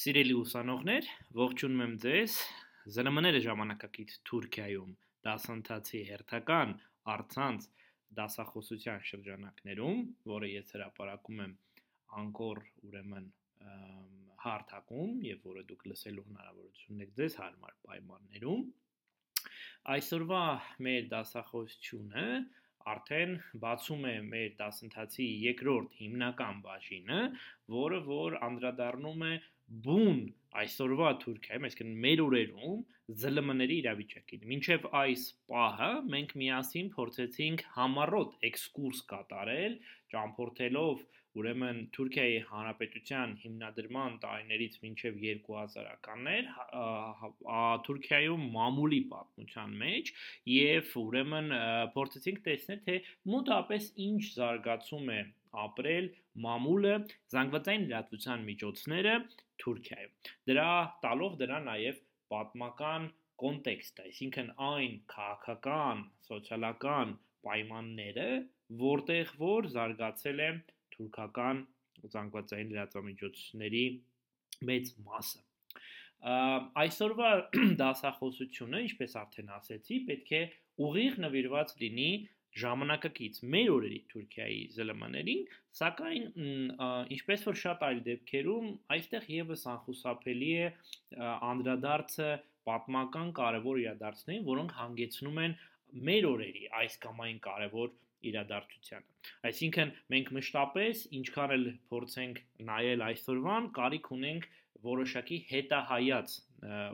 Սիրելի ուսանողներ, ողջունում եմ ձեզ։ ԶԼՄ-ները ժամանակակից Թուրքիայում դասընթացի հերթական արցանց դասախոսության շրջանակներում, որը ես հրապարակում եմ անկոր ուրեմն հարթակում եւ որը դուք լսելու հնարավորություն ունեք ձեզ հարմար պայմաններում այսօրվա մեր դասախոսությունը արդեն բացում է մեր դասընթացի երկրորդ հիմնական բաժինը, որը որ անդրադառնում է բուն այսօրվա Թուրքիայում, այսինքն մեր օրերում ԶԼՄ-ների իրավիճակին։ Մինչև այս պահը մենք միասին փորձեցինք համառոտ էքսկուրս կատարել, ճամփորդելով ուրեմն Թուրքիայի Հանրապետության հիմնադրման տարիներից մինչև 2000-ականներ Թուրքիայում մամուլի պատմության մեջ եւ ուրեմն փորձեցինք տեսնել թե մոտապես ինչ զարգացում է ապրել մամուլը զանգվածային լրատվության միջոցները Թուրքիայում։ Դրա տալով դրա նաև պատմական կոնտեքստ, այսինքն այն քաղաքական, սոցիալական պայմանները, որտեղ որ զարգացել է թուրքական զանգվածային լրատվամիջոցների մեծ մասը։ Այսօրվա դասախոսությունը, ինչպես արդեն ասեցի, պետք է ուղիղ նվիրված լինի ժամանակակից մեր օրերի Թուրքիայի ԶԼՄ-ներին, սակայն ինչպես որ շատ այլ դեպքերում, այստեղ եւս անխուսափելի է անդրադարձը պատմական կարևոր իրադարձներին, որոնք հանգեցնում են մեր օրերի այս կամ այն կարևոր իրադարձությանը։ Այսինքն մենք մշտապես ինչքան էլ փորձենք նայել այսօրվան, կարիք ունենք որոշակի հետահայաց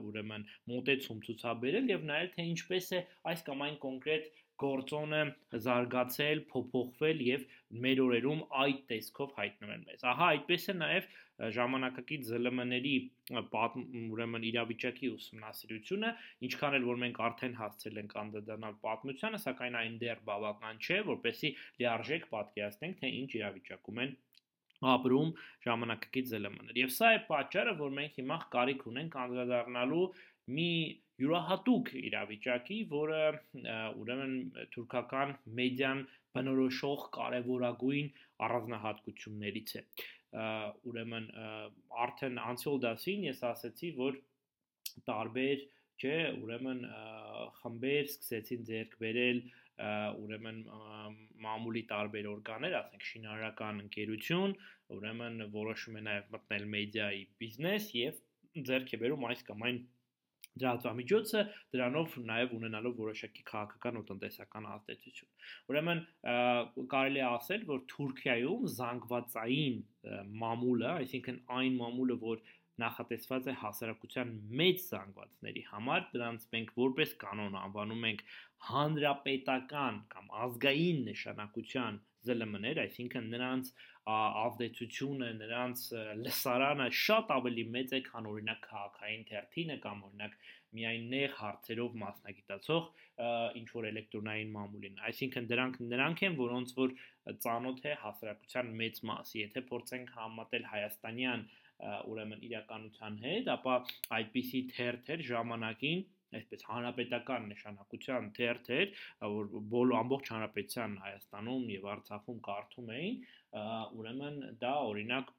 ուրեմն մոտեցում ցուցաբերել եւ նայել թե ինչպես է այս կամ այն կոնկրետ գործոնը զարգացել, փոփոխվել եւ մեր օրերում այդ տեսքով հայտնվել մեզ։ Ահա այդպես է նաեւ ժամանակակից ԶԼՄ-ների ուրեմն իրավիճակի ուսումնասիրությունը, ինչքան էլ որ մենք արդեն հասցել ենք անդրադառնալ պատմությանը, սակայն այն դեռ բավական չէ, որպեսզի լիարժեք պատկերացնենք, թե ինչ իրավիճակում են ապրում ժամանակակից ԶԼՄ-ներ։ Եվ սա է պատճառը, որ մենք հիմա կարիք ունենք անդրադառնալու մի յուրահատուկ իրավիճակի, որը ուրեմն թուրքական մեդիան բնորոշող կարևորագույն առանձնահատկություններից է։ Ուրեմն արդեն անցյալ դասին ես ասացի, որ տարբեր չէ, ուրեմն խմբեր սկսեցին ձեռք բերել ուրեմն մամուլի տարբեր օրգաններ, ասենք շինարարական ընկերություն, ուրեմն որոշում է նաև մտնել մեդիայի բիզնես եւ ձեռք է բերում այս կամ այն դրատվամիջոցը դրանով նաև ունենալով որոշակի քաղաքական ու տնտեսական ազդեցություն։ Ուրեմն կարելի է ասել, որ Թուրքիայում զանգվածային մամուլը, այսինքն այն մամուլը, որ նախատեսված է հասարակության մեծ զանգվածների համար, դրանց մենք որպես կանոն անվանում ենք հանրապետական կամ ազգային նշանակության ԶԼՄ-ներ, այսինքն նրանց ազդեցությունը, նրանց լսարանը շատ ավելի մեծ է, քան օրինակ քաղաքային թերթինը կամ օրինակ միայն նեղ հարցերով մասնագիտացող ինչ որ էլեկտրոնային մամուլին։ Այսինքն դրանք նրանք են, որոնց որ ծանոթ է հասարակության մեծ մասը։ Եթե փորձենք համատել հայաստանյան ուրեմն իրականության հետ, ապա այդպիսի թերթեր ժամանակին այսպես հանրապետական նշանակության թերթեր, որ բոլոր ամբողջ հանրապետության Հայաստանում եւ Արցախում կարդում էին, ուրեմն դա օրինակ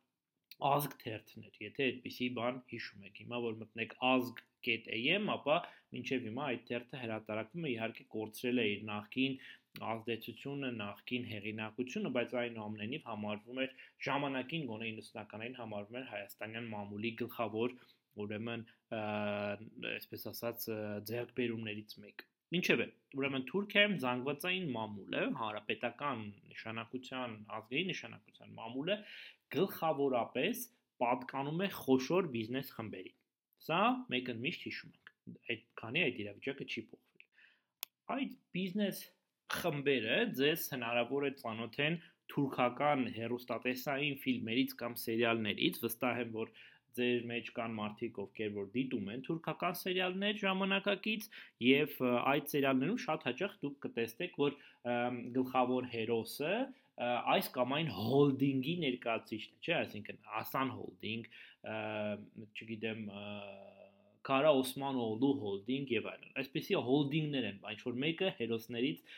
ազգ թերթներ, եթե այդպիսի բան հիշում եք։ Հիմա որ մտնեք ազգ.am, ապա մինչև հիմա այդ թերթը հրատարակվում է, իհարկե կորցրել է իր նախկին ազդեցությունը, նախկին հեղինակությունը, բայց այնուամենայնիվ համարվում էր ժամանակին գոնե 90-ականներին համարվում էր հայաստանյան մամուլի գլխավոր ուրեմն այսպես ասած ձեռքբերումներից մեկը։ Ինչևէ, ուրեմն Թուրքիայում զանգվածային մամուլը, հանրապետական նշանակության, ազգային նշանակության մամուլը գլխավորապես պատկանում է խոշոր բիզնես խմբերին։ Սա մեկը միշտ հիշում ենք։ Այդ քանի այդ իրավիճակը չի փոխվել։ Այդ բիզնես խմբերը ձեզ հնարավոր է ծանոթեն թուրքական հերոստատեսային ֆիլմերից կամ սերիալներից, վստահ եմ, որ ձեր մեջ կան մարդիկ, ովքեր որ դիտում են թուրքական սերիալներ ժամանակակից եւ այդ սերիալներում շատ հաճախ դուք կտեսնեք, որ գլխավոր հերոսը այս կամ այն հոլդինգի ներկայացուցիչն է, չէ՞, այսինքն Asan Holding, չգիտեմ, Քարա Օսմանօղլու հոլդինգ եւ այլն։ Այսպեսի հոլդինգներ են, ինչ որ մեկը հերոսներից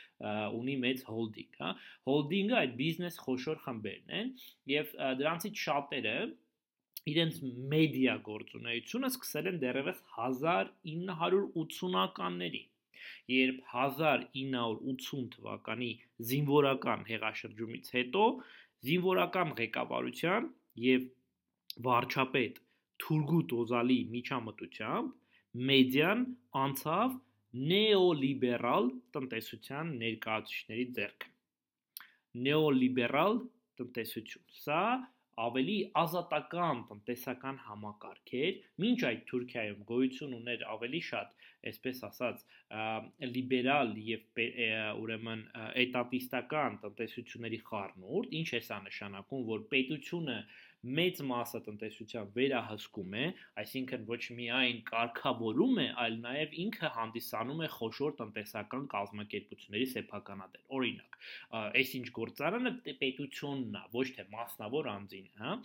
ունի մեծ հոլդինգ, հա։ Հոլդինգը այդ բիզնես խոշոր խմբերն են եւ դրանցից շատերը իրենց մեդիա գործունեությունը սկսել են դեռևս 1980-ականներին երբ 1980 թվականի զինվորական հեղաշրջումից հետո զինվորական ղեկավարության եւ վարչապետ Թուրգուտ Օզալի միջամտությամբ մեդիան անցավ նեոլիբերալ տնտեսության ներկայացուցիչների ձեռքը նեոլիբերալ տնտեսություն սա ավելի ազատական տնտեսական համակարգ էր, մինչ այդ Թուրքիայում գոյություն ուներ ավելի շատ, այսպես ասած, լիբերալ եւ ուրեմն էտատիստական տնտեսությունների խառնուրդ, ինչ է սա նշանակում, որ պետությունը մեծ մասը տնտեսության վերահսկում է, այսինքն ոչ միայն կարգավորում է, այլ նաև ինքը հանդիսանում է խոշոր տնտեսական կազմակերպությունների սեփականատեր։ Օրինակ, այսինչ գործարանը պետությունն է, ոչ թե մասնավոր անձին, հա։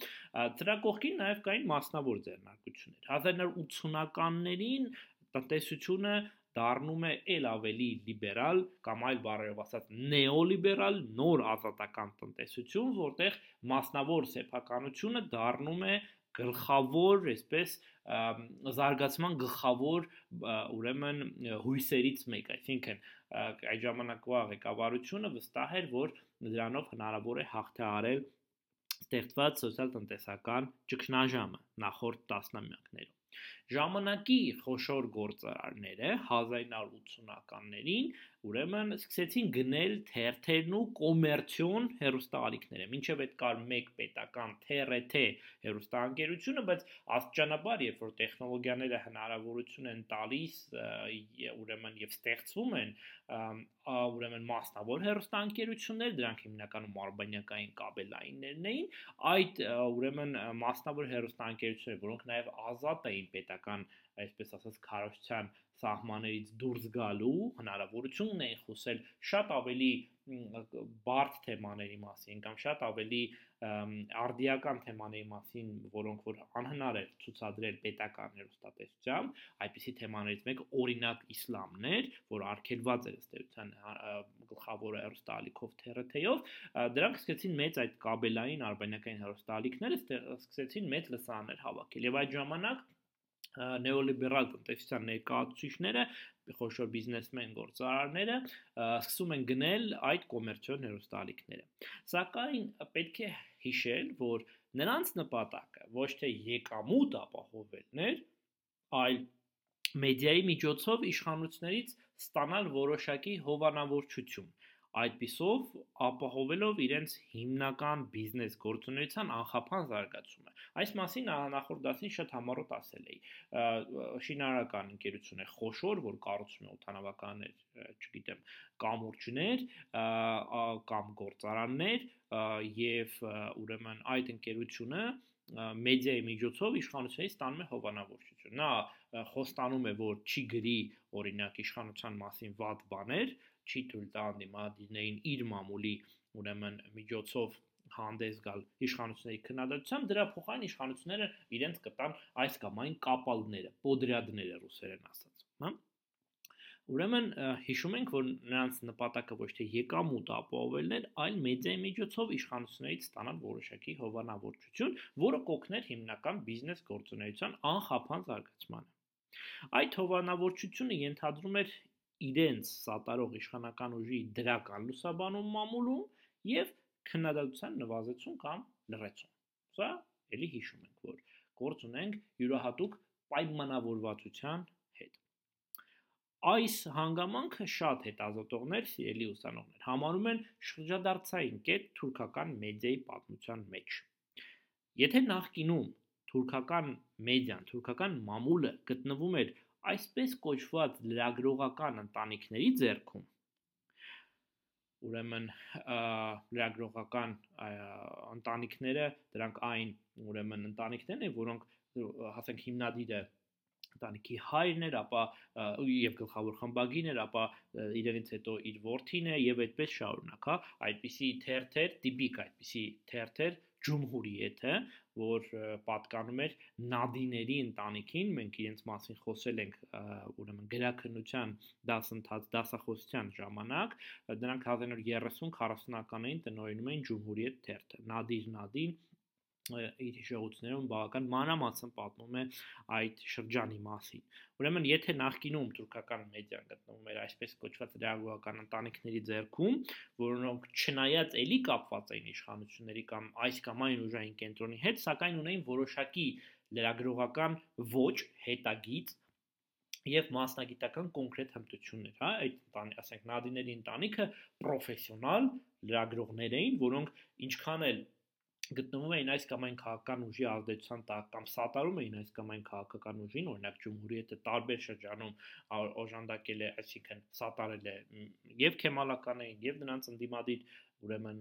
Դրա կողքին նաև կային մասնավոր ձեռնարկություններ։ 1980-ականներին տնտեսությունը դառնում է ել ավելի լիբերալ կամ այլ բառերով ասած նեոլիբերալ նոր ազատական տնտեսություն, որտեղ մասնավոր սեփականությունը դառնում է գլխավոր, այսպես զարգացման գլխավոր ուրեմն հույսերից մեկը, այսինքն այդ ժամանակվա ղեկավարությունը վստահ էր, որ դրանով հնարավոր է հաղթահարել ստեղծված սոցիալ-տնտեսական ճգնաժամը նախորդ տասնամյակներում։ Ժամանակի խոշոր գործարարները 1980-ականներին ուրեմն սկսեցին գնել թերթերն ու կոմերցիոն հերոստալիքները։ Մինչև այդ կար մեկ պետական TRT հերոստանգերությունը, բայց աստիճանաբար, երբ որ տեխնոլոգիաները հնարավորություն են տալիս, ուրեմն եւ ստեղծվում են, ուրեմն մասնավոր հերոստանգերություններ, դրանք հիմնականում արբանյակային կաբելայիններն էին, այդ ուրեմն մասնավոր հերոստանգերությունները, որոնք նաեւ ազատ էին պետական այսպես ասած քարոշչության սահմաններից դուրս գալու հնարավորությունն էին խոսել շատ ավելի բարդ թեմաների մասին կամ շատ ավելի արդիական թեմաների մասին, որոնք որ անհնար էր ցուցադրել պետական հերոստատեսությամբ, այդպիսի թեմաներից մեկը օրինակ իսլամն էր, որ արգելված էր ըստ էության գլխավոր հերոստալիքով TRT-ով, դրանք սկսեցին մեծ այդ կաբելային արբանյակային հերոստալիքները սկսեցին մեծ լսարաններ հավաքել եւ այդ ժամանակ նեոլիբերալ տնտեսության ներկայացուցիչները, խոշոր բիզնեսմեն գործարարները սկսում են գնել այդ կոմերցիոն հերոստալիքները։ Սակայն պետք է հիշել, որ նրանց նպատակը ոչ թե եկամուտ ապահովելն էր, այլ մեդիայի միջոցով իշխանություններից ստանալ որոշակի հովանավորչություն այդպիսով ապահովելով իրենց հիմնական բիզնես գործունեության անխափան զարգացումը։ Այս մասին նախորդ դասին շատ համառոտ ասել էի։ Շինարարական ընկերություն է խոշոր, որ կառուցում է օթանավականներ, չգիտեմ, կամուրջներ կամ գործարաններ եւ ուրեմն այդ ընկերությունը մեդիայի միջոցով իշխանությունից ստանում է հովանավորչություն։ Նա խոստանում է, որ չի գրի օրինակ իշխանության մասին վատ բաներ, չի թույլ տա դիմադիրներին իր մամուլի ուրեմն միջոցով հանդես գալ իշխանությունների քննադատությամբ դրա փոխարեն իշխանությունները իրենց կտան այս կամ այն կապալները, պոդրյադները ռուսերեն ասած, հա Ուրեմն հիշում ենք, որ նրանց նպատակը ոչ թե եկամուտ ապահովելն էր, այլ մեդիայի միջոցով իշխանություններից ստանալ որոշակի հովանավորչություն, որը կօգներ հիմնական բիզնես գործունեության անխափան զարգացմանը։ Այդ հովանավորչությունը ենթադրում էր իրենց սատարող իշխանական ուժի դրական լուսաբանում մամուլում եւ քննադատության նվազեցում կամ լրացում։ Սա ելի հիշում ենք, որ գործ ունենք յուրահատուկ պայմանավորվածության հետ։ Այս հանգամանքը շատ հետազոտողներ, սիրելի ուսանողներ, համարում են շրջադարձային կետ թուրքական մեդիայի պատմության մեջ։ Եթե նախկինում թուրքական մեդիան, թուրքական մամուլը գտնվում էր այսպես կոչված լրագրողական ընտանիքների ձեռքում ուրեմն լրագրողական ընտանիքները դրանք այն ուրեմն ընտանիքներն են որոնք ասենք հիմնադիրը ընտանիքի հայրն էր, ապա եւ գլխավոր խմբագին էր, ապա իրենից հետո իր որդին է եւ այդպես շարունակ, հա, այդպիսի թերթեր, տիպիկ այդպիսի թերթեր ջումհուրիեթը, որ պատկանում էր նադիների ընտանիքին, մենք իրենց մասին խոսել ենք ուրեմն գրաքննության դասընթաց դասախոսության ժամանակ, դրանք 1930-40-ականներին տնօրինում էին ջումհուրիեթ թերթը, նադիր նադին իր հիշողություններում բավական մանրամասն պատմում է այդ շրջանի մասին։ Ուրեմն, եթե նախկինում թուրքական մեդիան գտնվում էր այսպես կոչված ռեալական ընտանիքների ձեռքում, որոնք չնայած էլի կապված էին իշխանությունների կամ այս կամ այն ուժային կենտրոնի հետ, սակայն ունեին որոշակի լրագրողական ոչ հետագից եւ մասնագիտական կոնկրետ հմտություններ, հա, այդ ասենք նադիների ընտանիքը պրոֆեսիոնալ լրագրողներ էին, որոնք ինչքան էլ գտնվում էին այս կամ այն քաղաքական ուժի ազդեցության տակ կամ սատարում էին այս կամ այն քաղաքական ուժին, օրինակ Ջումհուրիետը տարբեր շրջանում օժանդակել է, այսինքն սատարել է եւ քեմալականներին եւ նրանց ընդդիմադիր ուրեմն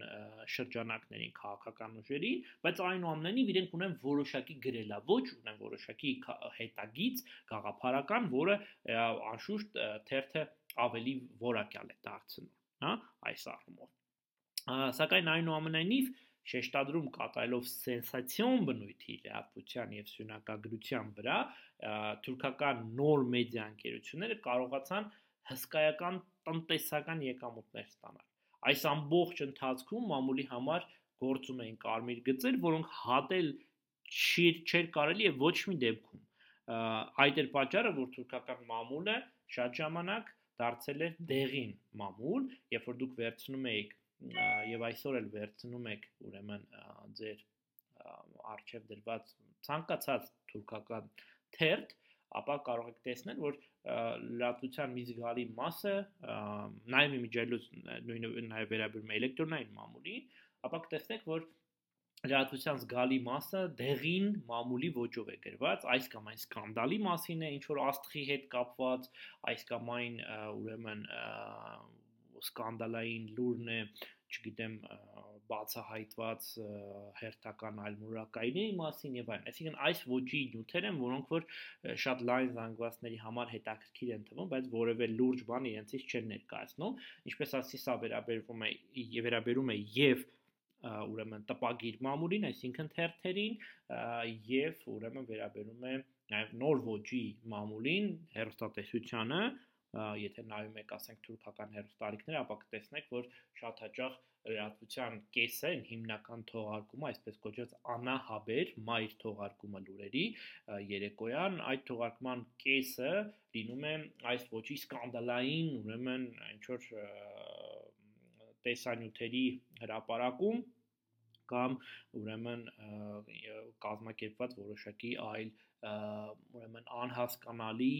շրջանակներին քաղաքական ուժերի, բայց այնուամենայնիվ իրենք ունեն որոշակի գրելաոճ, ունեն որոշակի հետագից գաղափարական, որը անշուշտ թերթը ավելի որակյալ է դարձնում, հա, այս առումով։ Սակայն այնուամենայնիվ շեշտադրում կատարելով սենսացիոն բնույթի լրատվության եւ սյունակագրության վրա թուրքական նոր մեդիա ընկերությունները կարողացան հսկայական տնտեսական եկամուտներ ստանալ։ Այս ամբողջ ընթացքում մամուլի համար գործում էին կարմիր գծեր, որոնք հատել չի չէր կարելի եւ ոչ մի դեպքում։ Այդ էր պատճառը, որ թուրքական մամուլը շատ ժամանակ դարձել էր դեղին մամուլ, երբ որ դուք վերցնում եք եւ այսօր էլ վերցնում եք ուրեմն ձեր արխիվ դրված ցանկացած թուրքական թերթ, ապա կարող եք տեսնել, որ լրատվության մի զգալի մասը նաև իմիջելուց նույնը նաև վերաբերում է էլեկտրոնային մամուլին, ապա կտեսնեք, որ լրատվության զգալի մասը դեղին մամուլի ոճով է գրված, այս կամ այն սկանդալի մասին է, ինչ որ աստղի հետ կապված, այս կամ այն ուրեմն սկանդալային լուրն է, չգիտեմ, բացահայտված հերթական այլ մուրակայինների մասին եւ այլն։ Այսինքն այս ոճի նյութեր են, որոնք որ շատ լայն զանգվածների համար հետաքրքիր են թվում, բայց որևէ լուրջ բան իրենցից չեն ներկայացնում, ինչպես ասի սա վերաբերվում է վերաբերում է եւ ուրեմն տպագիր մամուլին, այսինքն թերթերին եւ ուրեմն վերաբերում է նաեւ նոր ոճի մամուլին, հերոստատեսությանը, եթե նայում եք, ասենք թուրքական հերոստալիքները, ապա կտեսնեք, որ շատ հաճախ լրատվության կեսը հիմնական թողարկումը, այսպես կոչված անահաբեր, մայր թողարկումը լուրերի երեկոյան, այդ թողարկման կեսը լինում է այս ոչի սկանդալային, ուրեմն ինչ որ տեսանյութերի հրապարակում կամ ուրեմն կազմակերպված որոշակի այլ ուրեմն անհասկանալի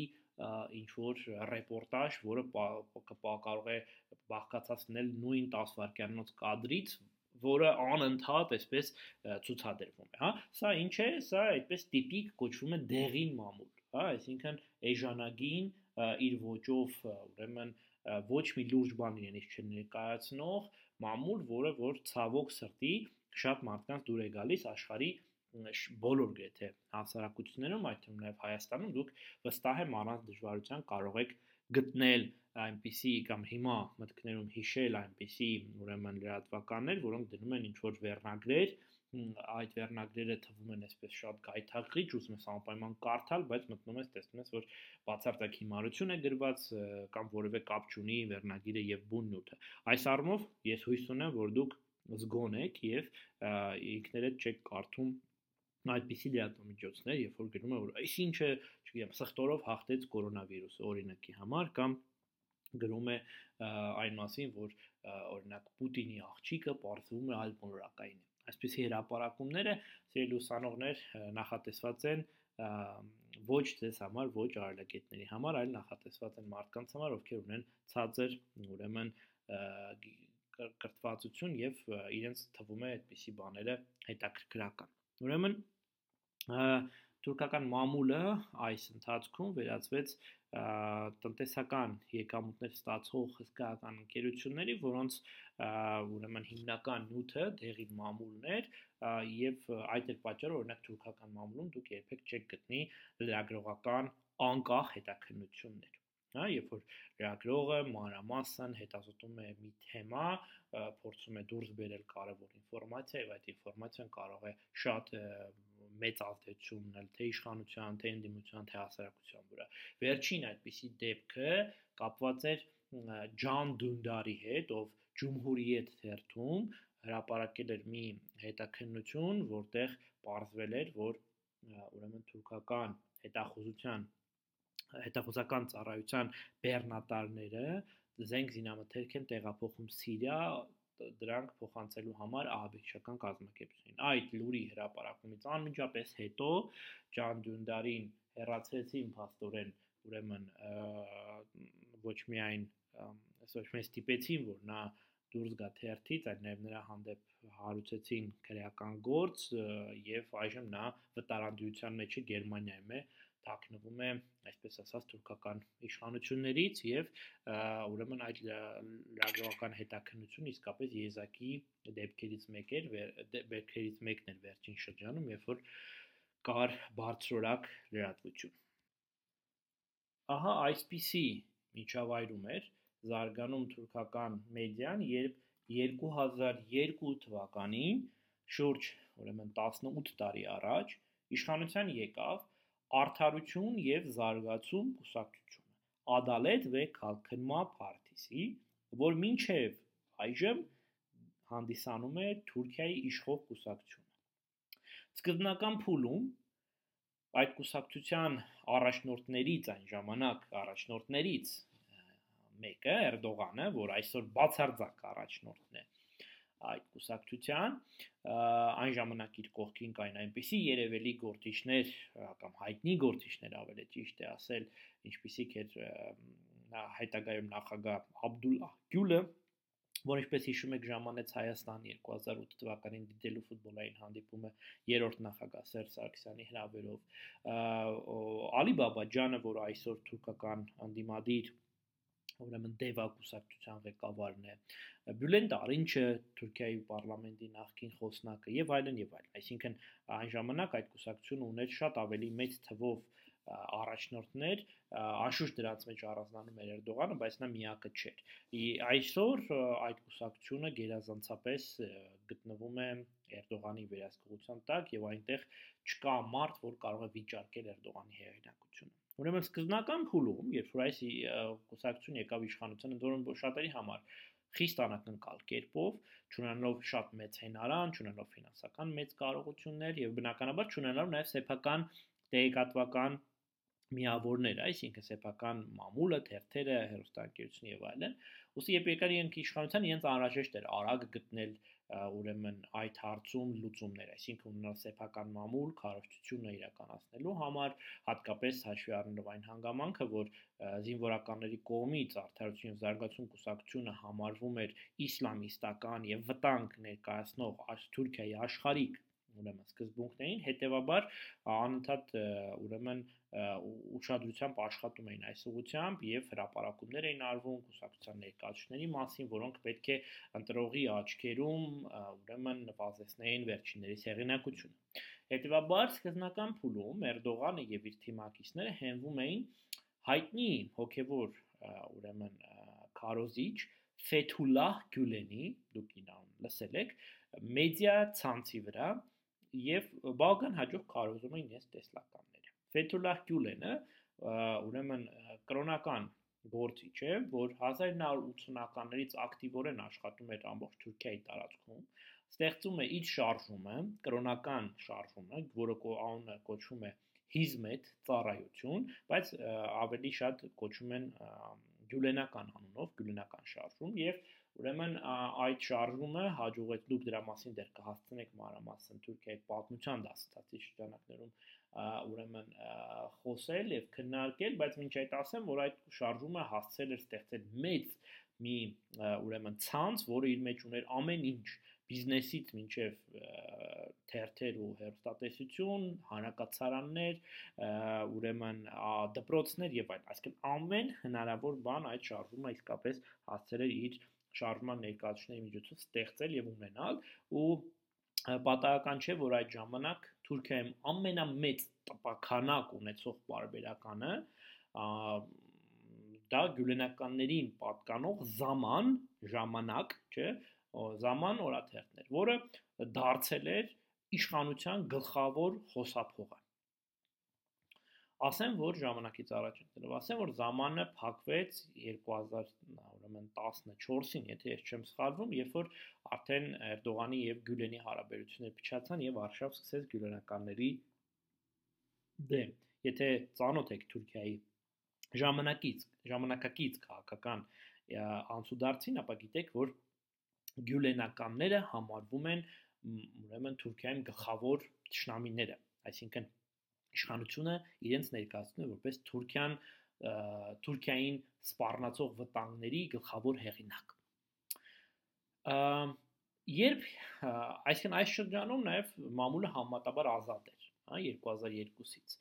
ինչ որ ռեպորտաժ, որը կարող է բաղկացածնել նույն 10 վայրկյանոց կադրից, որը անընդհատ այսպես ցուցադրվում է, հա։ Սա ինչ է, սա այդպես տիպիկ կոչվում է դեղին մամուլ, հա, այսինքն էժանագին իր ոճով ուրեմն ոչ մի լուրջ բան իրենից չներկայացնող մամուլ, որը որ ցավոք սրտի շատ մարդկանց դուր է գալիս աշխարհի բոլոր գրեթե հասարակություններում, այդ թվում նաև Հայաստանում դուք վստահ եմ առանց դժվարության կարող եք գտնել այնպիսի կամ հիմա մտքներում հիշել այնպիսի ուրեմն լրատվականներ, որոնք դնում են ինչ որ վերնագրեր, այդ վերնագրերը թվում են այսպես շատ գայթակղիչ, ուզում ես անպայման կարդալ, բայց մտնում ես տեսնում ես, որ բացարձակ հիմարություն է գրված կամ որևէ կապ չունի վերնագիրը եւ բուն նյութը։ Այս առումով ես հույս ունեմ, որ դուք զգոն եք եւ ինքներդ չեք կարդում այդպիսի լիատոմիջոցներ, երբ որ գրում է որ այս ինչը, չգիտեմ, սխտորով հաղթեց կորոնավիրուսը օրինակի համար կամ գրում է այն մասին, որ օրինակ Պուտինի աղջիկը բարձվում է է։ Այսպիսի հրապարակումները սիրելի ուսանողներ նախատեսված են ոչ ձեզ համար, ոչ արարագետների համար, այլ նախատեսված են մարդկանց համար, ովքեր ունեն ցածր, ուրեմն կրթվածություն եւ իրենց թվում է այդպիսի բաները հետաքրքրական։ Ուրեմն թուրքական մամուլը այս ընթացքում վերածվեց տնտեսական եկամուտներ ստացող հսկայական ընկերությունների, որոնց ուրեմն հիմնական նյութը դեղի մամուլն էր եւ այդ էր պատճառը օրինակ թուրքական մամուլում դուք երբեք չեք գտնի լրագրողական անկախ հետաքննություններ հա երբ որ լրագրողը մանրամասն հետազոտում է մի թեմա փորձում է դուրս բերել կարևոր ինֆորմացիա եւ այդ ինֆորմացիան կարող է շատ մեծ ազդեցություն ունել թե իշխանության, թե ընդդիմության, թե հասարակության վրա։ Վերջին այդպիսի դեպքը կապված էր Ջան Դունդարի հետ, ով Ջումհուրիետ թերթում հրապարակել էր մի հետաքննություն, որտեղ ողջվել էր, որ ուրեմն թուրքական հետախուզության հետախուզական ծառայության բեռնատարները զենք զինամթերք են տեղափոխում Սիրիա դրանք փոխանցելու համար ահաբեկչական կազմակերպությունին։ Այդ լուրի հրապարակումից անմիջապես հետո Ջան Դյունդարին հերացրեցին փաստորեն ուրեմն ոչ միայն ոչ միայն ստիպեցին, որ նա դուրս գա թերթից, այլ նաև նրա հանդեպ հարուցեցին քրեական գործ եւ այժմ նա վտարանդության մեջ է Գերմանիայում է թաքնվում է, այսպես ասած, թուրքական իշխանություններից եւ ուրեմն այդ լրագրողական հետաքննությունը իսկապես եզակի դեպքերից մեկ էր, դեպքերից մեկն էր վերջին շրջանում, երբ որ կար բարձրորակ լրատվություն։ Ահա այսպիսի միջավայրում էր զարգանում թուրքական մեդիան, երբ 2002 թվականին շուրջ ուրեմն 18 տարի առաջ իշխանության եկավ Արդարություն եւ զարգացում կուսակցությունը, Ադալետ və Kalkınma Partisi, որ մինչև այժմ հանդիսանում է Թուրքիայի իշխող կուսակցությունը։ Սկզբնական փուլում այդ կուսակցության առաջնորդներից այն ժամանակ առաջնորդներից մեկը Էրդողանը, որ այսօր բացարձակ առաջնորդն է այդ կուսակցության այն ժամանակ իր կողքին կային այնպիսի երևելի գործիչներ կամ հայտնի գործիչներ ավելի ճիշտ է ասել ինչպիսիք էր հայտագայում նախագահ Աբդուլլա Գյուլը որ ինչպես հիշում եք ժամանեց Հայաստան 2008 թվականին դիտելու ֆուտբոլային հանդիպումը երրորդ նախագահ Սերժ Սարգսյանի հրավերով Ալի Բաբաջանը, որ այսօր թուրքական անդիմադիր ուրեմն Դեվա կուսակցության ղեկավարն է. Բյուլեն Դարինչը Թուրքիայի parlamenti նախկին խոսնակը եւ այլն եւ այլն այսինքն այն ժամանակ այդ կուսակցությունը ուներ շատ ավելի մեծ թվով առաջնորդներ անշուշտ դրանց մեջ առանձնանում էր Էրդողանը, բայց նա միակը չէր։ Այսօր այդ կուսակցությունը գերազանցապես գտնվում է Էրդողանի վերահսկողության տակ եւ այնտեղ չկա մարդ, որ կարող է վիճարկել Էրդողանի հեղինակությունը։ Ուրեմն սկզբնական փուլում, երբ որ այս կուսակցությունը եկավ իշխանության, ընդորում շատերի համար խիստ անակնկալ կերպով, ճանաչելով շատ մեծ հենարան, ճանաչելով ֆինանսական մեծ կարողություններ եւ բնականաբար ճանաչելով նաեւ սեփական տեղեկատվական միավորներ, այսինքն սեփական մամուլը, թերթերը, հերոստանգերությունը եւ այլն։ Ոստի երբ եկար իրենք իշխանության, իրենց անհրաժեշտ էր արագ գտնել ուրեմն այդ հարցում լուծումներ, այսինքն ունենալ սեփական մամուլ, քարոշչությունը իրականացնելու համար, հատկապես հաշվի առնելով այն հանգամանքը, որ զինվորականների կողմից արդարություն եւ զարգացում կուսակցությունը համարվում էր իսլամիստական եւ վտանգ ներկայացնող Թուրքիայի աշխարհիկ ուրեմն սկզբունքներին, հետեւաբար անընդհատ ուրեմն ուշադրությամբ աշխատում էին այս ուղությամբ եւ հրաապարակումներ էին արվում կուսակցության ներկայացուցիչների մասին, որոնք պետք է ընտրողի աչքերում ուրեմն նվազեցնեին վերջիններիս հեղինակությունը։ Հետևաբար սկզբնական փուլում Էրդողանը եւ իր թիմակիցները հենվում էին հայտնի հոգևոր ուրեմն քարոզիչ Ֆեթուլահ Գյուլենի, դուք ինան լսել եք, մեդիա ցանցի վրա եւ բավական հաջող քարոզում էին ես տեսլականները։ Ֆեթուլահ Գյուլենը ուրեմն կրոնական գործիչ է, որ 1980-ականներից ակտիվորեն աշխատում էր ամբողջ Թուրքիայի տարածքում, ստեղծում է իր շարժումը, կրոնական շարժումը, որը անունը կոչվում է հիզմետ ծառայություն, բայց ավելի շատ կոչում են գյուլենական անունով, գյուլենական շարժում եւ Ուրեմն այդ շարժումը հաջողեց դուք դրա մասին դեռ կհասցնեք մանրամասն Թուրքիայի պատմության դասընթացի շրջանակներում ուրեմն խոսել եւ քննարկել, բայց ոչ այդ ասեմ, որ այդ շարժումը հասցել էր ստեղծել մեծ մի ուրեմն ցանց, որը իր մեջ ուներ ամեն ինչ բիզնեսից մինչև թերթեր ու հերոստատեսություն, հանրակացարաններ, ուրեմն դպրոցներ եւ այլն, այսինքն ամեն հնարավոր բան այդ շարժումը իսկապես հասցրել իր շարժման ներկայացուցիչների միջոցով ստեղծել եւ ունենալ ու պատահական չէ որ այդ ժամանակ Թուրքիայում ամենամեծ տպականակ ունեցող բարբերականը դա գյուլենականներին պատկանող զաման ժամանակ, չէ, զաման օրաթերթն էր, որը դարձել էր իշխանության գլխավոր խոսափողը։ ասեմ որ ժամանակից առաջ ընկնելով ասեմ որ զամանը փակվեց 2000 ուրեմն 14-ին եթե ես չեմ սխալվում երբ որ արդեն Էրդողանի եւ Գյուլենի հարաբերությունները փչացան եւ Վարշավ սկսեց գյուլենականների դեմ եթե ծանոթ եք Թուրքիայի ժամանակից ժամանակակից քաղաքական անցուդարձին ապա գիտեք որ գյուլենականները համարվում են ուրեմն Թուրքիայում գլխավոր ճշնամիները այսինքն իշխանությունը իրենց ներկայացնում է որպես Թուրքիան Թուրքիային սպառնացող վտանգների գլխավոր հեղինակ։ Երբ այսինքն այս շրջանում նաև մամուլը համատաբար ազատ էր, հա 2002-ից։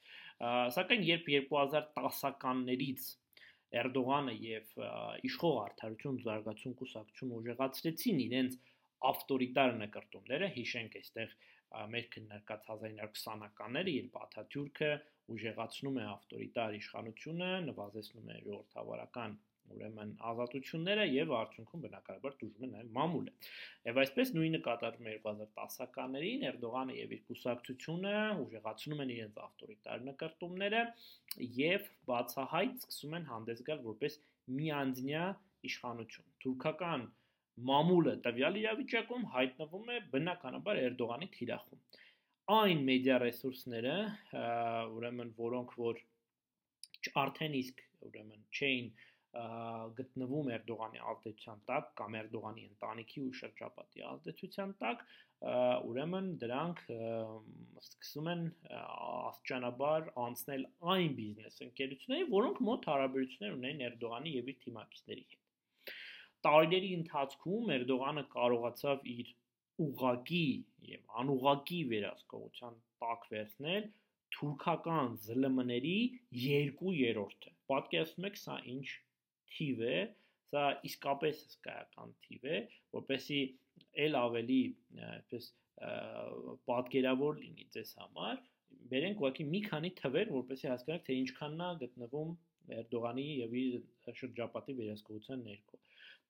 Սակայն երբ 2010-ականներից Էրդողանը եւ իշխող արդարություն զարգացում կուսակցություն ուժեղացրեցին իրենց ավտորիտար նկարտումները, հիշենք այստեղ մեր քննարկած 1920-ականները, երբ Աթաթյուրքը ուժեղացնում է ավտորիտար իշխանությունը, նվազեցնում է ժողովրդավարական ուրեմն ազատությունները եւ արդյունքում բնակարար դժում է նաեւ մամուլը։ Եվ այսպես նույնը կատարվում է 2010-ականներին Էրդողանը եւ իր կուսակցությունը ուժեղացնում են իրենց ավտորիտար նկարտումները եւ բացահայտ սկսում են հանդես գալ որպես միանձնյա իշխանություն։ Թուրքական մամուլը տվյալ իրավիճակում հայտնվում է բնականաբար Էրդողանի թիրախում։ Այն մեդիա ռեսուրսները, ուրեմն որոնք որ արդեն իսկ ուրեմն չէին գտնվում Էրդողանի ազդեցության տակ կամ Էրդողանի ընտանիքի ու շրջապատի ազդեցության տակ, ուրեմն դրանք սկսում են աստիճանաբար անցնել այն բիզնես ընկերությունների, որոնք մոտ հարաբերություններ ունեն Էրդողանի եւ իր թիմակիցների հետ տարիների ընթացքում Էրդողանը կարողացավ իր ուղակի եւ անուղակի վերահսկողության տակ վերցնել թուրքական ԶԼՄ-ների 2/3-ը։ Պատկերացնում եք սա ինչ թիվ է, սա իսկապես հսկայական թիվ է, որպեսի ել ավելի այսպես պատկերավոր լինի ձեզ համար, բերենք ուղղակի մի քանի թվեր, որպեսի հասկանաք, թե ինչքանն է գտնվում Էրդողանի եւ իր շրջապատի վերահսկողության ներքո։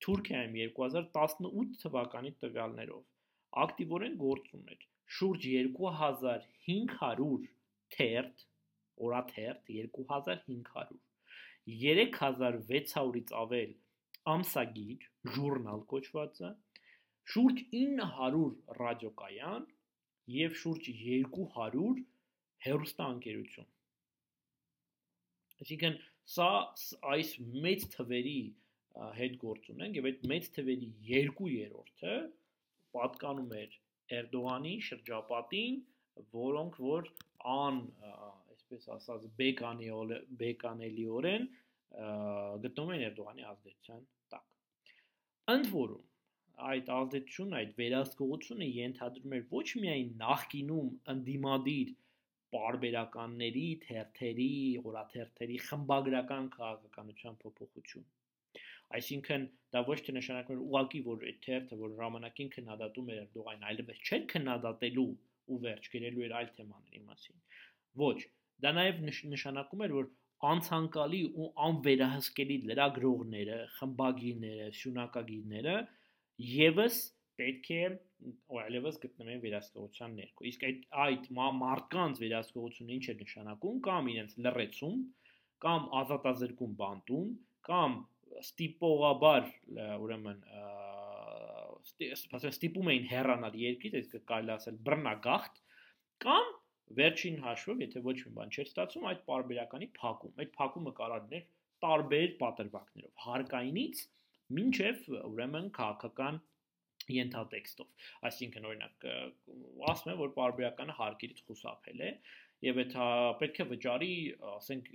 Թուրքիայում 2018 թվականի տվյալներով ակտիվորեն գործում էր շուրջ 2500 թերթ, օրաթերթ 2500, 3600-ից ավել ամսագիր, ժուրնալ կոչվածը, շուրջ 900 ռադիոկայան եւ շուրջ 200 հեռուստաընկերություն։ Այսինքն սա այս մեծ թվերի հետ գործ ունենք եւ այդ մեծ թվերի 2/3-ը պատկանում էր Էրդողանի շրջապատին, որոնք որ ան, այսպես ասած, բեկանիոլ բեկանելիորեն գտնվում են Էրդողանի ազդեցության տակ։ Ընդ որում այդ ազդեցությունը, այդ վերահսկողությունը ենթադրում էր ոչ միայն նախկինում ընդդիմադիր պարբերականների, թերթերի, օրաթերթերի խմբագրական քաղաքականության փոփոխություն Այսինքն դա ոչ թե նշանակում է ուղակի որ այդ թերթը, որ ժամանակին քննադատում էր Էրդողանին, այլևս չէր քննադատելու ու վերջ գերելու էր այլ թեմաների մասին։ Ոչ, դա նաև նշանակում էր, որ անցանկալի ու անվերահսկելի լրագրողները, խմբագիրները, սյունակագիրները եւս պետք է այլևս գտնվեն վերահսկողության ներքո։ Իսկ այդ այդ մարդկանց վերահսկողությունը ինչ է նշանակում, կամ իրենց լրացում, կամ ազատազրկում բանտում, կամ ստիպողաբար ուրեմն ասեն ստիպում էին հեռանալ երկրից, այսինքն կարելի ասել բռնագաղթ կամ վերջին հաշվով, եթե ոչ մի բան չէր ստացվում, այդ պարբերականի փակում։ Այդ փակումը կարող էր տարբեր պատրվակներով, հարկայինից մինչև ուրեմն քաղաքական ենթատեքստով։ Այսինքն օրինակ ասում են, որ պարբերականը հարկերից խուսափել է, եւ այդ պետք է վճարի, ասենք,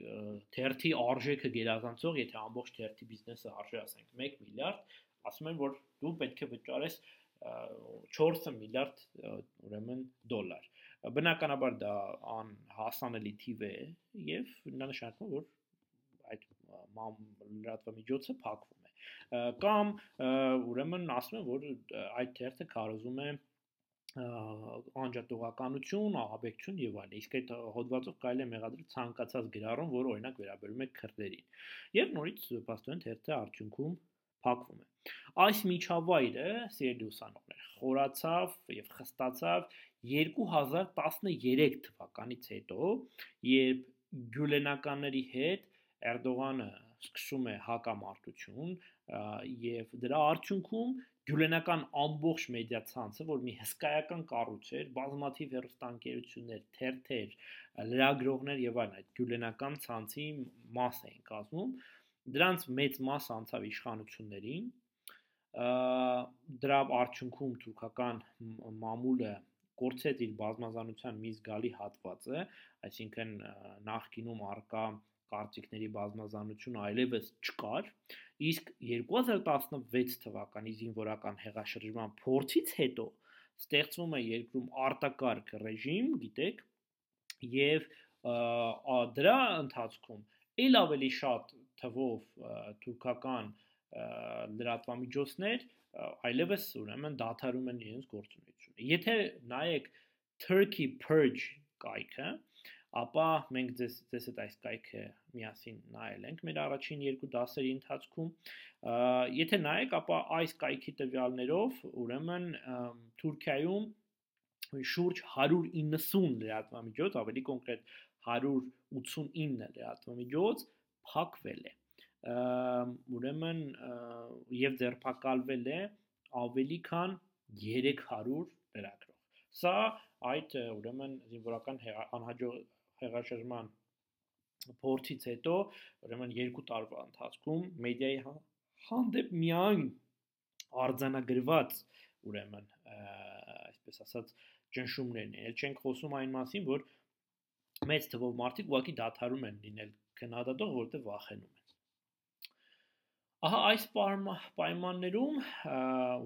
թերթի արժեքը գերազանցող, եթե ամբողջ թերթի բիզնեսը արժե, ասենք, 1 միլիարդ, ասում են, որ դու պետք է վճարես 4 միլիարդ ուրեմն դոլար։ Բնականաբար դա ան հասանելի թիվ է եւ նա նշանակում որ այդ լրատվամիջոցը փակվում է կամ ուրեմն ասում են որ այդ թերթը կարոզում է անջատողականություն, ահաբեկչություն եւ այլն։ Իսկ այդ հոդվածով կարելի է մեղադրել ցանկացած գրառում, որը օրինակ վերաբերում է քրդերին։ Եւ նորից պաստորեն թերթը արդյունքում փակվում է։ Այս միջավայրը, սիրելի ուսանողներ, խորացավ եւ խստացավ 2013 թվականից հետո, երբ գյուլենականների հետ Էրդողանը սկսում է հակամարտություն եւ դրա արդյունքում գյուլենական ամբողջ մեդիա ցանցը, որ մի հսկայական կառույց էր, բազմաթիվ հերոստանգերություններ, թերթեր, լրագրողներ եւ այլն այդ գյուլենական ցանցի մաս էին կազմում, դրանց մեծ մաս անցավ իշխանություններին, դրա արդյունքում թուրքական մամուլը կորցեց իր բազմազանության մի զգալի հատվածը, այսինքն նախկինում արկա կարծիքների բազմազանությունը այլևս չկար, իսկ 2016 թվականի զինվորական հեղաշրջման փորձից հետո ստեղծվում է երկրում արտակարգ ռեժիմ, գիտեք, եւ դրա ընթացքում ել ավելի շատ թվով թուրքական լրատվամիջոցներ այլևս ուրեմն դադարում են իրենց գործունեությունը։ Եթե նայեք Turkey Purge կայքը, ապա մենք ձեզ ձեզ հետ այս կայքը միասին նայել ենք մեր առաջին երկու դասերի ընթացքում եթե նայեք ապա այս կայքի տվյալներով ուրեմն Թուրքիայում շուրջ 190 լրատվամիջոց, ավելի կոնկրետ 189 լրատվամիջոց փակվել է ուրեմն եւ ձերբակալվել է ավելի քան 300 լրագրող։ Սա այդ ուրեմն զինվորական անհաջող հեղաշրջման փորձից հետո ուրեմն երկու տարվա ընթացքում մեդիայի հա, հանդեպ միայն արձանագրված ուրեմն այսպես ասած ճնշումներն են։ Էլ չենք խոսում այն մասին, որ մեծ թվով մարդիկ ուղղակի դադարում են լինել քննադատող, որտեղ վախենում են։ Ահա այս պայմաններում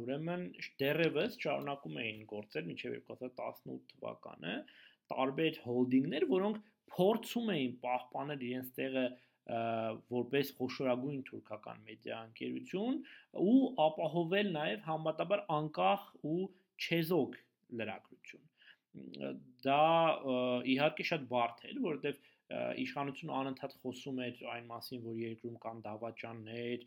ուրեմն դեռևս շարունակում էին գործել մինչև 2018 թվականը տարբեր հոլդինգներ, որոնք փորձում էին պահպանել իրենց տեղը որպես խոշորագույն թուրքական մեդիա ընկերություն ու ապահովել նաև համատաբար անկախ ու չեզոք լրագրություն։ Դա իհարկե շատ բարդ էր, որովհետև իշխանությունը անընդհատ խոսում էր այն մասին, որ երկրում կան դավաճաններ,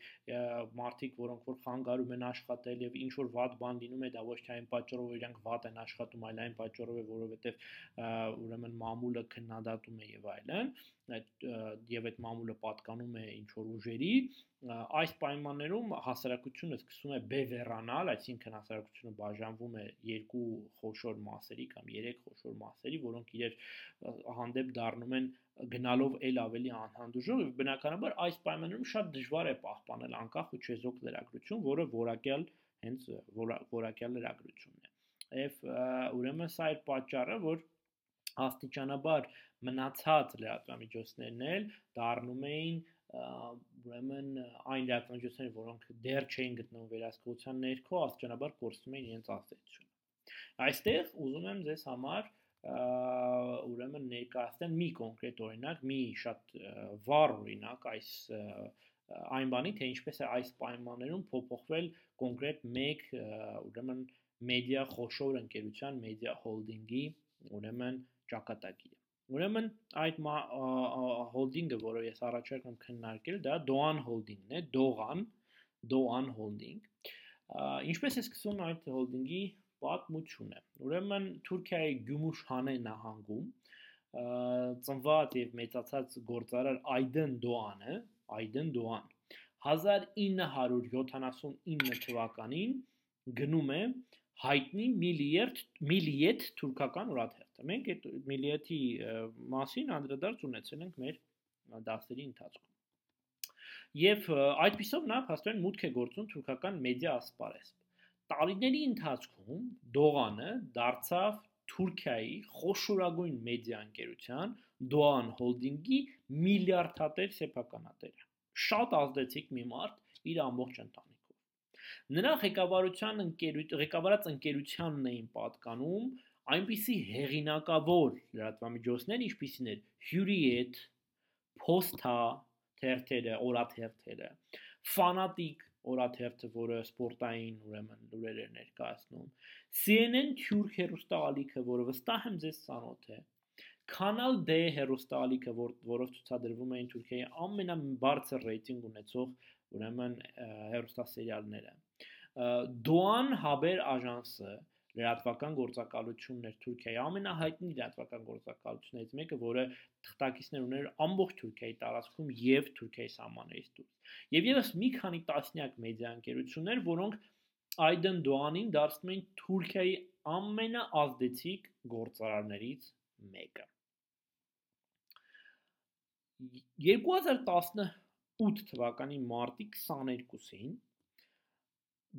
մարդիկ, որոնք որ խանգարում են աշխատել եւ ինչ որ վատ բան լինում է, դա ոչ թե այն պատճառով, որ իրանք վատ են աշխատում, այլ այն պատճառով է, որովհետեւ ուրեմն մամուլը քննադատում է եւ այլն, այդ եւ այդ մամուլը պատկանում է ինչ որ ուժերի, այս պայմաններում հասարակությունը սկսում է բևեռանալ, այսինքն հասարակությունը բաժանվում է երկու խոշոր մասերի կամ երեք խոշոր մասերի, որոնք իրեր հանդեպ դառնում են գնալով ել ավելի անհանդուրժող եւ բնականաբար այս պայմաններում շատ դժվար է պահպանել անկախ ու չեզոք լրագրություն, որը որակյալ հենց որակյալ լրագրությունն է։ Եվ ուրեմն սա այդ պատճառը, որ աստիճանաբար մնացած լրատվամիջոցներն էլ դառնում էին ուրեմն այն լրատվամիջոցները, որոնք դեռ չէին գտնվում վերահսկողության ներքո, աստիճանաբար կորցնում էին իրենց ազդեցությունը։ Այստեղ ուզում եմ ձեզ համար ուրեմն ներկայացնել մի կոնկրետ օրինակ, մի շատ վառ օրինակ այս այն բանի, թե ինչպես է այս պայմաններում փոփոխվել կոնկրետ մեկ ուրեմն մեդիա խոշոր ընկերության, մեդիա հոլդինգի ուրեմն ճակատագիրը։ Ուրեմն այդ հոլդինգը, որը ես առաջարկ եմ քննարկել, դա Doan Holding-ն է, Doan, Doan Holding։ Ինչպես է սկսվում այդ հոլդինգի պատմությունը։ Ուրեմն Թուրքիայի Գյումուշհանե նահանգում ծնված եւ մեծացած գործարար Այդեն Դոանը, Այդեն Դոան 1979 թվականին գնում է հայտնի Միլիետ Միլիետ թուրքական ուրաթերթը։ Մենք այդ Միլիետի մասին անդրադարձ ունեցել ենք մեր դասերի ընթացքում։ Եվ այդպիսով նա փաստորեն մուտք է գործում թուրքական մեդիա ասպարեզ։ Տարիների ընթացքում Դողանը դարձավ Թուրքիայի խոշորագույն մեդիա ընկերության Doan Holding-ի միլիարդատեր սեփականատերը։ Շատ ազդեցիկ մի մարդ իր ամբողջ ընտանիքը Նրա ղեկավարության ընկերություն ղեկավարած ընկերությանն էին պատկանում այնպիսի հեղինակավոր լրատվամիջոցներ, ինչպիսին էր Hürriyet, Posta թերթերը, օրաթերթերը, Fanatic օրաթերթը, որը սպորտային ուրեմն լուրեր էր ներկայացնում, CNN թուրք հերոստալիքը, որը վստահ եմ ձեզ ծանոթ է, Canal D հերոստալիքը, որ, որով ցուցադրվում էին Թուրքիայի ամենաբարձր ռեյտինգ ունեցող ուրեմն հերոստասերիալները Դոան Հաբերաժանսը լրատվական գործակալություններ Թուրքիայի ամենահայտնի լրատվական գործակալություններից մեկը, որը թղթակիցներ ուներ ամբողջ Թուրքիայի տարածքում եւ Թուրքիայի սահմաններից դուրս։ Եվ եւս մի քանի տասնյակ մեդիա ընկերություններ, որոնք Այդեն Դոանին դարձնում են Թուրքիայի ամենաազդեցիկ գործարարներից մեկը։ 2018 թվականի մարտի 22-ին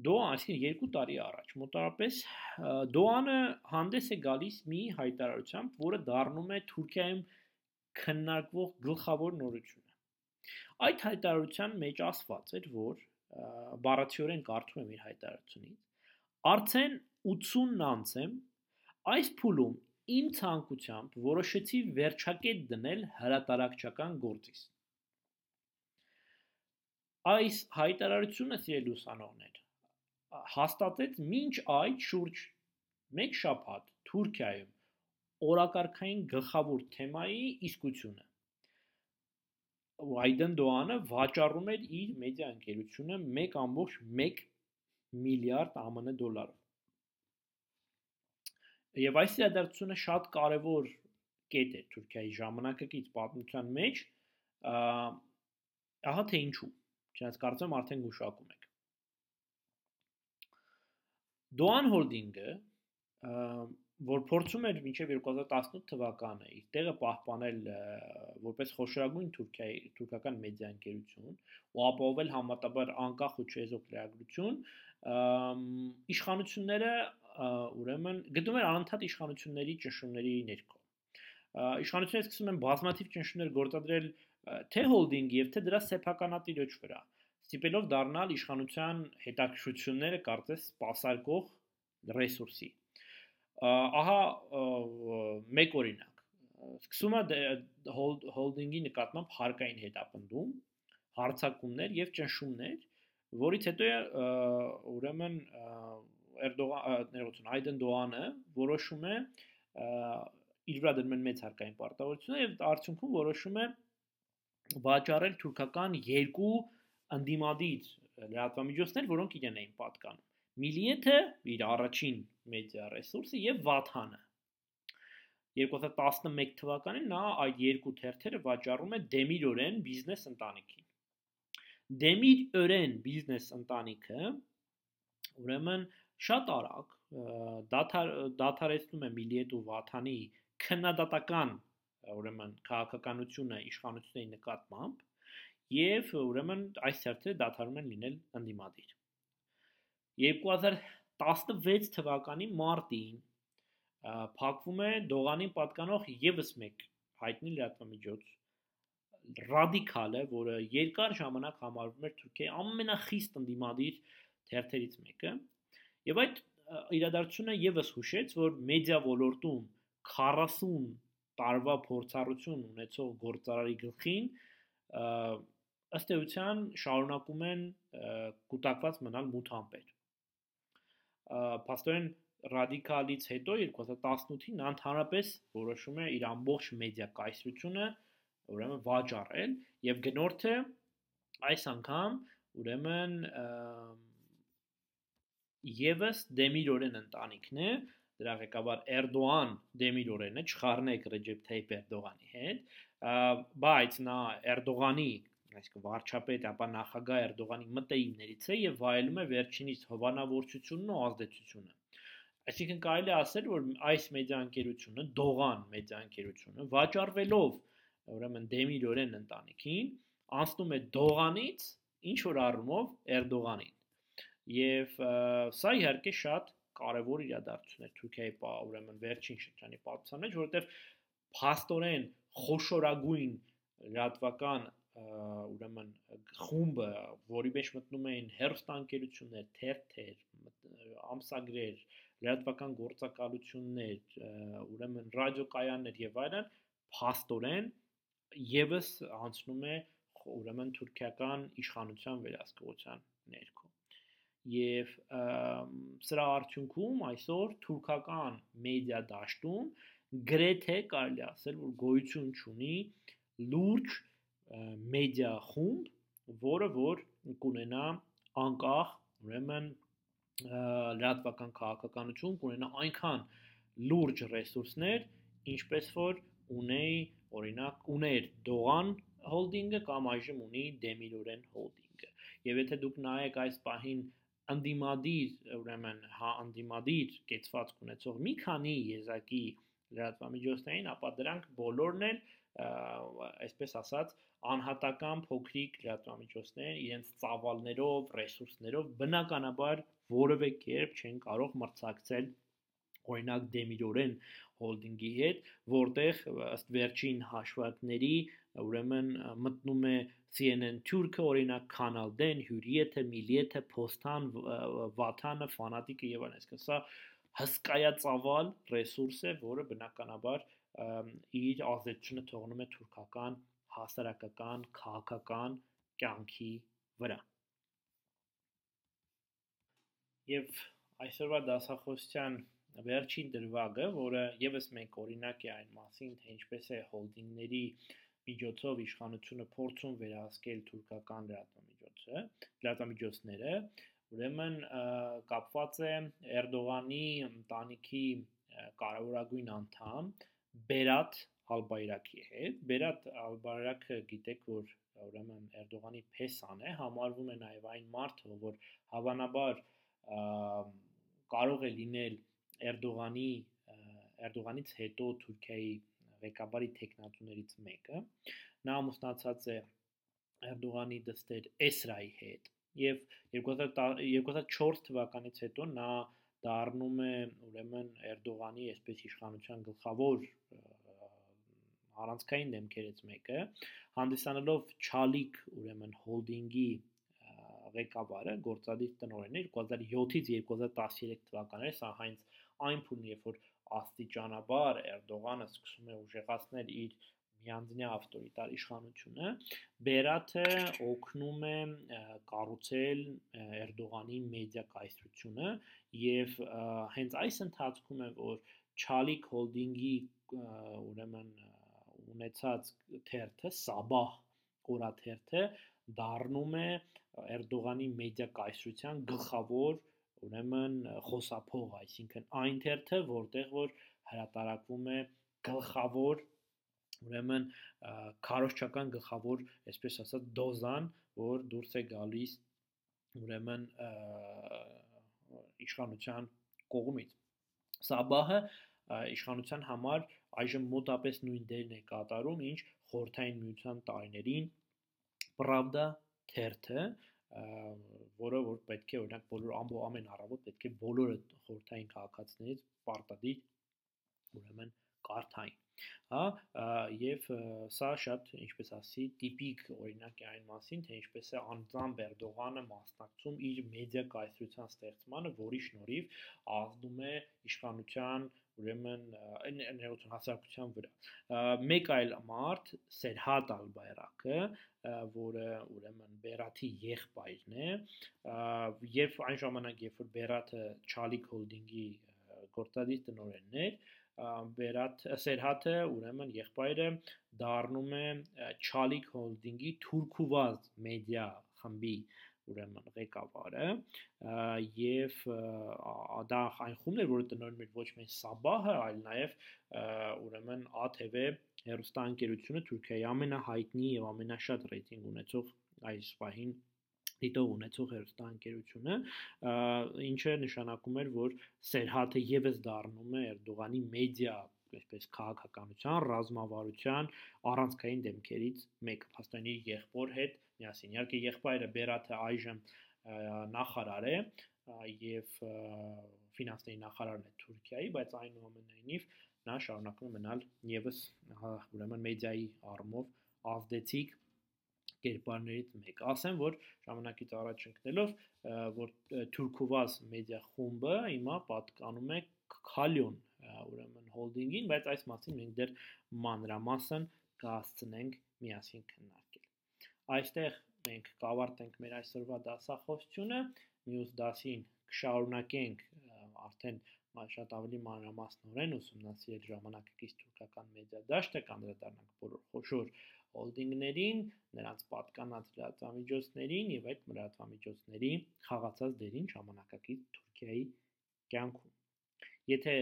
Դոան, այսինքն 2 տարի առաջ, մոտարապես Դոանը հանդես է գալիս մի հայտարարությամբ, որը դառնում է Թուրքիայում քննարկվող գլխավոր նորությունը։ Այդ հայտարարության մեջ ասված էր, որ բառացիորեն կարդում եմ իր հայտարարությունից, արդեն 80-ն անց եմ այս փուլում իմ ցանկությամբ որոշեցի վերջակետ դնել հրատարակչական գործից։ Այս հայտարարությունը սիրելի ուսանողներ հաստատեց մինչ այդ շուրջ 1 շաբաթ Թուրքիայում օրակարգային գլխավոր թեմայի իսկությունը Այդեն Դոանը վաճառում էր իր մեդիա ընկերությունը 1.1 միլիարդ ԱՄՆ դոլարով։ Եվ այս իրադարձությունը շատ կարևոր կետ է Թուրքիայի ժամանակակից պատմության մեջ, ահա թե ինչու։ Չնայած կարծեմ արդեն գուշակում եք։ Doan Holding-ը, որ փորձում էր մինչև 2018 թվականը իր տեղը պահպանել որպես խոշորագույն Թուրքիայի թուրքական մեդիա ընկերություն ու ապահովել համատաբար անկախ ու չեզոք լրագրություն, իշխանությունները ուրեմն գտնում էր անընդհատ իշխանությունների ճնշումների ներքո։ Իշխանությունները սկսում են բազմաթիվ ճնշումներ գործադրել թե հոլդինգ եւ թե դրա սեփականատիրոջ վրա, ստիպելով դառնալ իշխանության հետաքրությունները կարծես սпасարկող ռեսուրսի։ Ահա մեկ օրինակ։ Սկսում է դե, հոլդինգի նկատմամբ հարկային հետապնդում, հարցակումներ եւ ճնշումներ, որից հետո է ուրեմն Էրդողան, ներողություն, Այդեն Դոանը որոշում է իր վրա դրման մեծ հարկային պարտավորությունը եւ արդյունքում որոշում է վաճառել թուրքական երկու ընդդիմադիր լրատվամիջոցներ, որոնք իրեն էին պատկանում։ Միլիեթը իր առաջին մեդիա ռեսուրսը եւ Վաթանը։ 2011 թվականին նա այդ երկու թերթերը վաճառում է Դեմիրորեն բիզնես ընտանիքին։ Դեմիրորեն բիզնես ընտանիքը ուրեմն շատ արագ դաթար դաթարեցնում է Միլիետ ու Վաթանի քննադատական ուրեմն քաղաքականությունը իշխանությունների նկատմամբ եւ ուրեմն այս թերթերը դադարում են լինել ընդդիմադիր 2016 թվականի մարտին փակվում է Դողանին պատկանող եւս մեկ հայտնի լրատվամիջոց ռադիկալը, որը երկար ժամանակ համարվում էր Թուրքիայի ամենախիստ ընդդիմադիր թերթերից մեկը, եւ այդ իրադարձությունը եւս հուշեց, որ մեդիա ոլորտում 40 տարվա փորձառություն ունեցող գործարարի գլխին ըստ էության շարունակում են կուտակված մնալ մութ ամպեր։ Պաստորեն ռադիկալից հետո 2018-ին նա ընդհանրապես որոշում է իր ամբողջ մեդիա կայսրությունը ուրեմն վաճառել եւ գնորդը այս անգամ ուրեմն եւս Դեմիրորեն ընտանիքն է դրա ղեկավար Էրդոան Դեմիրորենը չխառնեք Ռեջեփ Թայիպ Էրդողանի հետ բայց նա Էրդողանի այսինքն վարչապետ, ապա նախագահ Էրդողանի մտեիներից է եւ վայելում է վերջինիս հովանավորչությունն ու ազդեցությունը։ Այսինքն կարելի է ասել, որ այս մեդիա ընկերությունը, Դողան մեդիա ընկերությունը վաճառվելով ուրեմն Դեմիրորեն ընտանիքին, անցնում է Դողանից ինչ որ առումով Էրդողանին։ Եվ սա իհարկե շատ կարևոր իրադարձություն է Թուրքիայի ուրեմն վերջին շրջանի պատմության մեջ, որովհետև փաստորեն խոշորագույն լրատվական ուրեմն խումբը, որի մեջ մտնում էին հերոստանկերություններ, թերթեր, ամսագրեր, լրատվական գործակալություններ, ուրեմն ռադիոկայաններ եւ այլն, փաստորեն եւս անցնում է ուրեմն թուրքիական իշխանության վերահսկողության ներքո եւ սրա արդյունքում այսօր թուրքական մեդիա դաշտում գրեթե կարելի ասել որ գոյություն ունի լուրջ մեդիա խումբ, որը որ կունենա անկախ ուրեմն լրատվական քաղաքականություն կունենա այնքան լուրջ ռեսուրսներ, ինչպես որ ունեի օրինակ ուներ Դողան հոլդինգը կամ այժմ ունի Դեմիրորեն հոլդինգը։ Եվ եթե դուք նայեք այս պահին անդիմադիր, ուրեմն հա անդիմադիր կեցվածք ունեցող մի քանի եզակի լրատվամիջոցներին, ապա դրանք բոլորն են այսպես ասած անհատական փոքրիկ լրատվամիջոցներ իրենց ծավալներով, ռեսուրսներով բնականաբար որևէ կերպ չեն կարող մրցակցել օրինակ Դեմիրորեն հոլդինգի հետ, որտեղ ըստ վերջին հաշվարկների ուրեմն մտնում է CNN Turk-ը, օրինակ Kanal D-ն, Hürriyet-ը, Milliyet-ը, Postan, Vatan-ը, Fanatic-ը եւ այլն, այսինքն սա հսկայածավալ ռեսուրս է, որը բնականաբար իր ազդեցությունը թողնում է թուրքական հասարակական, քաղաքական կյանքի վրա։ Եվ այսօրվա դասախոսության վերջին դրվագը, որը եւս մեկ օրինակ է այն մասին, թե ինչպես է հոլդինգների միջոցով իշխանությունը փորձում վերահսկել թուրքական լրատվամիջոցը, լրատվամիջոցները, ուրեմն կապված է Էրդողանի ընտանիքի կարևորագույն անդամ Բերատ Ալբայրակի հետ։ Բերատ Ալբայրակը գիտեք, որ ուրեմն Էրդողանի փեսան է, համարվում է նաև այն մարդը, որ հավանաբար կարող է լինել Էրդողանի Էրդողանից հետո Թուրքիայի ղեկավարի տեխնատուներից մեկը։ Նա ամուսնացած է Էրդողանի դստեր Էսրայի հետ եւ 2004 թվականից հետո նա դառնում է ուրեմն Էրդողանի այսպես իշխանության գլխավոր առանցքային դեմքերից մեկը, հանդիսանալով Չալիկ ուրեմն հոլդինգի ղեկավարը, գործադիր տնօրենը 2007-ից 2013 թվականները, սա հենց այն փուլն, երբ որ աստիճանաբար Էրդողանը սկսում է ուժեղացնել իր միանձնյա ավտորիտար իշխանությունը, Բերաթը օգնում է կառուցել Էրդողանի մեդիա կայսրությունը եւ հենց այս ընթացքում է որ Չալիկ հոլդինգի ուրեմն ունեցած թերթը Սաբահ օրաթերթը դառնում է Էրդողանի մեդիա կայսրության գլխավոր ուրեմն խոսափող, այսինքն այն թերթը, որտեղ որ հրատարակվում է գլխավոր ուրեմն քարոշչական գլխավոր, այսպես ասած, դոզան, որ դուրս է գալիս ուրեմն իշխանության կողմից։ Սաբահը իշխանության համար այժմ մոտապես նույն դերն է կատարում, ինչ խորթային միության տարիներին Pravda թերթը, որը որ պետք է օրինակ բոլոր ամբո ամեն առավոտ պետք է բոլորը խորթային քաղաքացիներից պարտադիր ուրեմն կարթային հա եւ սա շատ ինչպես ասի տիպիկ օրինակ է այն մասին թե ինչպես է անձամբ Էրդողանը մասնակցում իր մեդիա կայսրության ստեղծմանը որի շնորհիվ ազդում է իշխանության ուրեմն ներողություն հասարակության վրա մեկ այլ մարդ Սերհատ Ալբայրակը որը ուրեմն Բերաթի եղբայրն է եւ այն ժամանակ երբ որ Բերաթը Չալիկ հոլդինգի գործադիր տնօրենն էր Բերաթ Սերհատը ուրեմն եղբայրը դառնում է Չալիկ հոլդինգի Թուրքուվազ մեդիա խմբի ուրեմն ղեկավարը եւ դա այն խումբն էր, որը տնօրինում էր ոչ միայն Սաբահը, այլ նաեւ ուրեմն ATV հերոստանգերությունը Թուրքիայի ամենահայտնի եւ ամենաշատ ռեյտինգ ունեցող այս պահին դիտող ունեցող հերոստանգերությունը, ինչը նշանակում էր, որ Սերհաթը եւս դառնում է Էրդողանի մեդիա այսպես քաղաքականության, ռազմավարության առանցքային դեմքերից մեկը, փաստորեն իր եղբոր հետ միասին։ Իհարկե եղբայրը Բերաթը այժմ նախարար է եւ ֆինանսների նախարարն է Թուրքիայի, բայց այնուամենայնիվ նա շարունակում է մնալ եւս ուրեմն մեդիայի առումով ազդեցիկ կերպարներից մեկը։ Ասեմ, որ ժամանակից առաջ ընկնելով, որ Թուրքուվազ մեդիա խումբը հիմա պատկանում է Քալյոն, ուրեմն հոլդինգին, բայց այս մասին մենք դեռ մանրամասն կհասցնենք միասին քննարկել։ Այստեղ մենք կավարտենք մեր այսօրվա դասախոսությունը, մյուս դասին կշարունակենք արդեն շատ ավելի մանրամասնորեն ուսումնասիրել ժամանակակից թուրքական մեդիա դաշտը, կանդրադառնանք բոլոր խոշոր հոլդինգներին, նրանց պատկանած լրատվամիջոցներին եւ այդ լրատվամիջոցների խաղացած դերին ժամանակակից Թուրքիայի կյանքում։ Եթե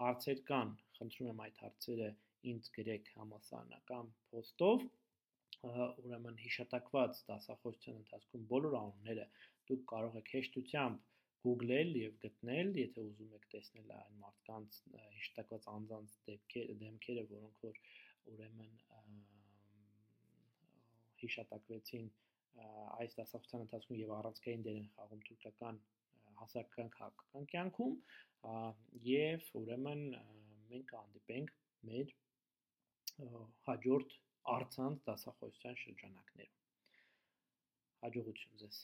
հարցեր կան, խնդրում եմ այդ հարցերը ինձ գրեք համասարանական post-ով, ուրեմն հիշատակված դասախոսության ընթացքում բոլոր անունները դուք կարող եք հեշտությամբ Google-ել եւ գտնել, եթե ուզում եք տեսնել այն մարդկանց հիշտակված անձանց դեպքերը, դեմքերը, որոնք որ ուրեմն հիշատակվեցին այս դասախոսության ընթացքում եւ առանցքային դեր են խաղում թուրքական հասարակական քաղաքական կյանքում եւ ուրեմն մենք կհանդիպենք մեր հաջորդ արցանց դասախոսության շրջանակներում հաջողություն ձեզ